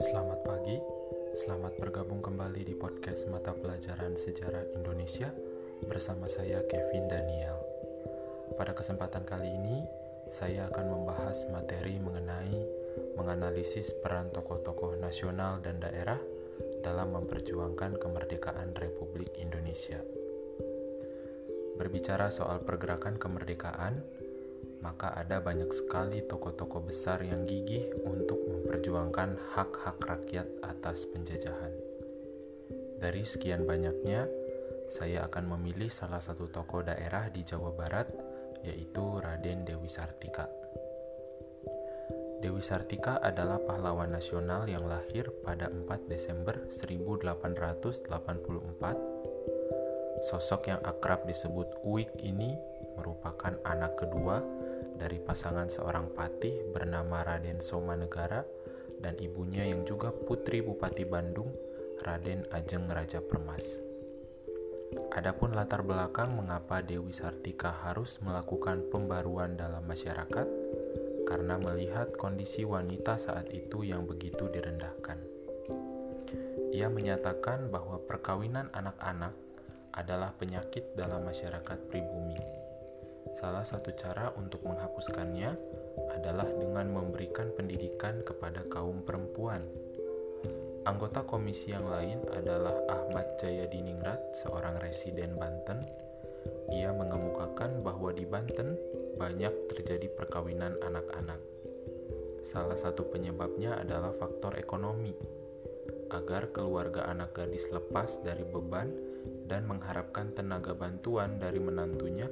Selamat pagi, selamat bergabung kembali di podcast mata pelajaran sejarah Indonesia bersama saya Kevin Daniel. Pada kesempatan kali ini, saya akan membahas materi mengenai menganalisis peran tokoh-tokoh nasional dan daerah dalam memperjuangkan kemerdekaan Republik Indonesia. Berbicara soal pergerakan kemerdekaan, maka ada banyak sekali tokoh-tokoh besar yang gigih untuk memperjuangkan hak-hak rakyat atas penjajahan. Dari sekian banyaknya, saya akan memilih salah satu tokoh daerah di Jawa Barat, yaitu Raden Dewi Sartika. Dewi Sartika adalah pahlawan nasional yang lahir pada 4 Desember 1884. Sosok yang akrab disebut Uik ini merupakan anak kedua dari pasangan seorang patih bernama Raden Somanegara dan ibunya yang juga putri Bupati Bandung, Raden Ajeng Raja Permas. Adapun latar belakang mengapa Dewi Sartika harus melakukan pembaruan dalam masyarakat karena melihat kondisi wanita saat itu yang begitu direndahkan. Ia menyatakan bahwa perkawinan anak-anak adalah penyakit dalam masyarakat pribumi Salah satu cara untuk menghapuskannya adalah dengan memberikan pendidikan kepada kaum perempuan. Anggota komisi yang lain adalah Ahmad Jayadiningrat, seorang residen Banten. Ia mengemukakan bahwa di Banten banyak terjadi perkawinan anak-anak. Salah satu penyebabnya adalah faktor ekonomi, agar keluarga anak gadis lepas dari beban dan mengharapkan tenaga bantuan dari menantunya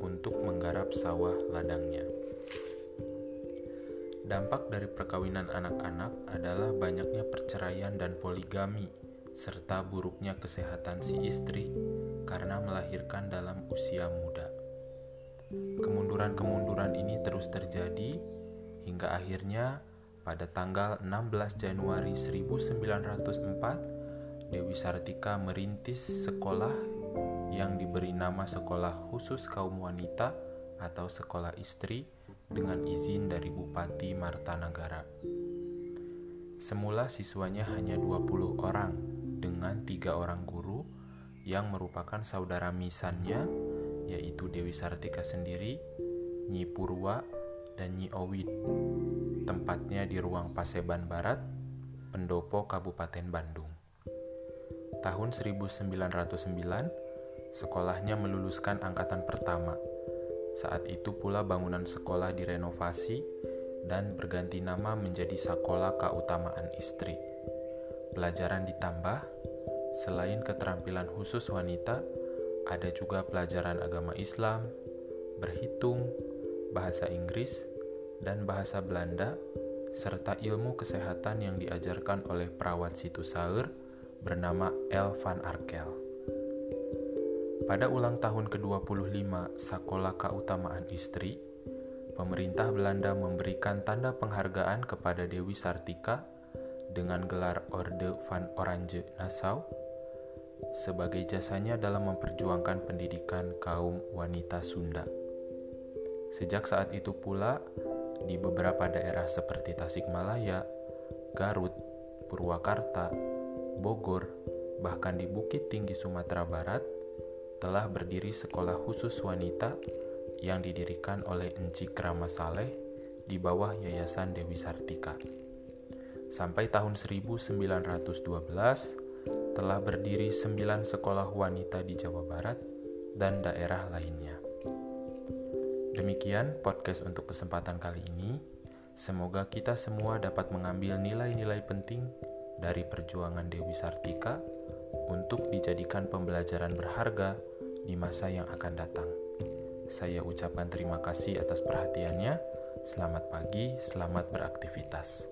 untuk menggarap sawah ladangnya. Dampak dari perkawinan anak-anak adalah banyaknya perceraian dan poligami, serta buruknya kesehatan si istri karena melahirkan dalam usia muda. Kemunduran-kemunduran ini terus terjadi hingga akhirnya pada tanggal 16 Januari 1904 Dewi Sartika merintis sekolah yang diberi nama Sekolah Khusus Kaum Wanita atau Sekolah Istri dengan izin dari Bupati Martanagara. Semula siswanya hanya 20 orang dengan tiga orang guru yang merupakan saudara misannya yaitu Dewi Sartika sendiri, Nyi Purwa, dan Nyi Owid. Tempatnya di ruang Paseban Barat, Pendopo Kabupaten Bandung. Tahun 1909, Sekolahnya meluluskan angkatan pertama. Saat itu pula bangunan sekolah direnovasi dan berganti nama menjadi Sekolah Keutamaan Istri. Pelajaran ditambah, selain keterampilan khusus wanita, ada juga pelajaran agama Islam, berhitung, bahasa Inggris, dan bahasa Belanda, serta ilmu kesehatan yang diajarkan oleh perawat situ Saur bernama El van Arkel. Pada ulang tahun ke-25 Sakola Keutamaan Istri, pemerintah Belanda memberikan tanda penghargaan kepada Dewi Sartika dengan gelar Orde van Oranje Nassau sebagai jasanya dalam memperjuangkan pendidikan kaum wanita Sunda. Sejak saat itu pula, di beberapa daerah seperti Tasikmalaya, Garut, Purwakarta, Bogor, bahkan di Bukit Tinggi Sumatera Barat, telah berdiri sekolah khusus wanita yang didirikan oleh Enci Krama Saleh di bawah Yayasan Dewi Sartika. Sampai tahun 1912 telah berdiri sembilan sekolah wanita di Jawa Barat dan daerah lainnya. Demikian podcast untuk kesempatan kali ini. Semoga kita semua dapat mengambil nilai-nilai penting dari perjuangan Dewi Sartika untuk dijadikan pembelajaran berharga di masa yang akan datang. Saya ucapkan terima kasih atas perhatiannya. Selamat pagi, selamat beraktivitas.